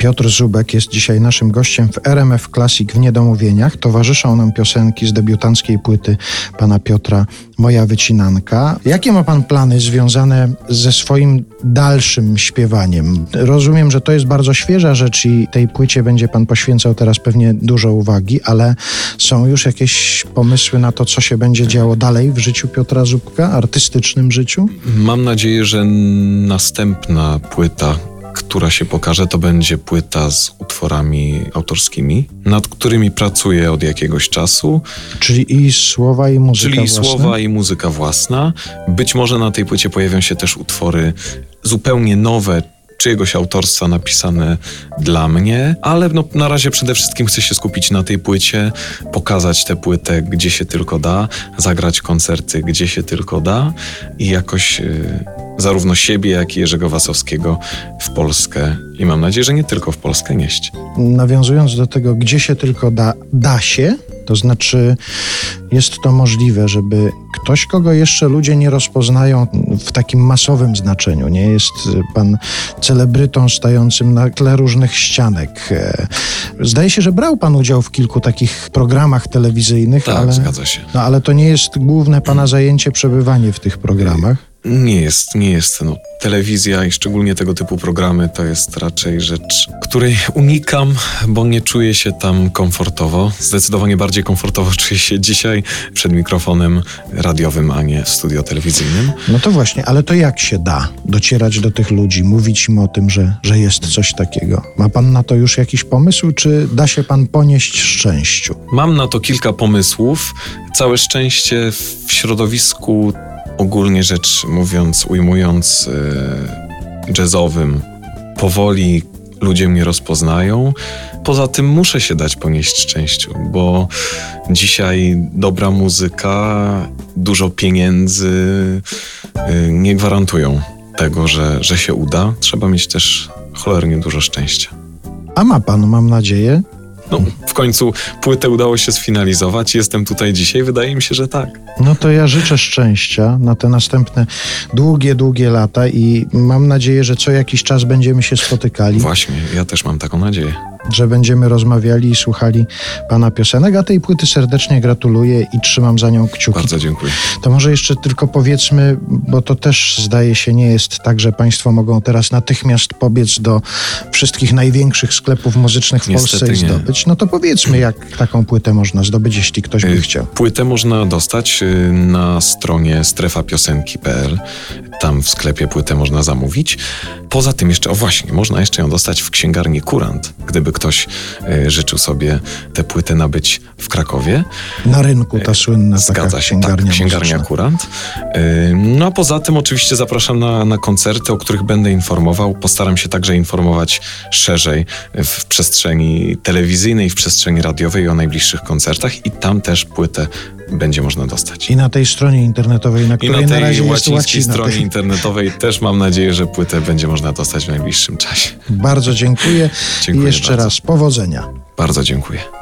Piotr Zubek jest dzisiaj naszym gościem w RMF Classic w Niedomówieniach. Towarzyszą nam piosenki z debiutanckiej płyty pana Piotra Moja Wycinanka. Jakie ma pan plany związane ze swoim dalszym śpiewaniem? Rozumiem, że to jest bardzo świeża rzecz i tej płycie będzie pan poświęcał teraz pewnie dużo uwagi, ale są już jakieś pomysły na to, co się będzie działo dalej w życiu Piotra Zubka, artystycznym życiu? Mam nadzieję, że następna płyta, która się pokaże, to będzie płyta z utworami autorskimi, nad którymi pracuję od jakiegoś czasu. Czyli i słowa, i muzyka Czyli własna? słowa i muzyka własna. Być może na tej płycie pojawią się też utwory zupełnie nowe, czyjegoś autorstwa napisane dla mnie, ale no, na razie przede wszystkim chcę się skupić na tej płycie, pokazać tę płytę gdzie się tylko da, zagrać koncerty gdzie się tylko da i jakoś y, zarówno siebie, jak i Jerzego Wasowskiego w Polskę i mam nadzieję, że nie tylko w Polskę nieść. nawiązując do tego, gdzie się tylko da, da się, to znaczy jest to możliwe, żeby ktoś, kogo jeszcze ludzie nie rozpoznają w takim masowym znaczeniu, nie jest pan celebrytą stającym na tle różnych ścianek. E, Zdaje się, że brał pan udział w kilku takich programach telewizyjnych, Tak, ale, zgadza się. no, ale to nie jest główne pana zajęcie, przebywanie w tych programach. Nie jest, nie jest. No, telewizja i szczególnie tego typu programy to jest raczej rzecz, której unikam, bo nie czuję się tam komfortowo. Zdecydowanie bardziej komfortowo czuję się dzisiaj przed mikrofonem radiowym, a nie w studio telewizyjnym. No to właśnie, ale to jak się da docierać do tych ludzi, mówić im o tym, że, że jest coś takiego? Ma pan na to już jakiś pomysł, czy da się pan ponieść szczęściu? Mam na to kilka pomysłów. Całe szczęście w środowisku, ogólnie rzecz mówiąc, ujmując, e, jazzowym, powoli ludzie mnie rozpoznają. Poza tym muszę się dać ponieść szczęściu, bo dzisiaj dobra muzyka, dużo pieniędzy e, nie gwarantują tego, że, że się uda. Trzeba mieć też cholernie dużo szczęścia. A ma pan, mam nadzieję, No, w końcu płytę udało się sfinalizować. Jestem tutaj dzisiaj. Wydaje mi się, że tak. No to ja życzę szczęścia na te następne długie, długie lata i mam nadzieję, że co jakiś czas będziemy się spotykali, Właśnie, ja też mam taką nadzieję. Że będziemy rozmawiali i słuchali pana piosenek, a tej płyty serdecznie gratuluję i trzymam za nią kciuki. Bardzo dziękuję. To może jeszcze tylko powiedzmy, bo to też zdaje się nie jest tak, że państwo mogą teraz natychmiast pobiec do wszystkich największych sklepów muzycznych w Niestety Polsce i nie. zdobyć. No to powiedzmy, jak taką płytę można zdobyć, jeśli ktoś by Y, chciał. Płytę można dostać y, na stronie strefapiosenki.pl. Tam w sklepie płytę można zamówić. Poza tym jeszcze, o właśnie, można jeszcze ją dostać w księgarni Kurant, gdyby ktoś y, życzył sobie tę płytę nabyć w Krakowie. Na rynku ta słynna taka Zgadza się, księgarnia, tak, księgarnia. Kurant. Yy, No a poza tym oczywiście zapraszam na, na koncerty, o których będę informował. Postaram się także informować szerzej w przestrzeni telewizyjnej, w przestrzeni radiowej o najbliższych koncertach i tam też płytę będzie można dostać. I na tej stronie internetowej, na I której na na, tej razie jest łacina. stronie internetowej też mam nadzieję, że płytę będzie można dostać w najbliższym czasie. Bardzo dziękuję Dziękuję i jeszcze bardzo. raz powodzenia. Bardzo dziękuję.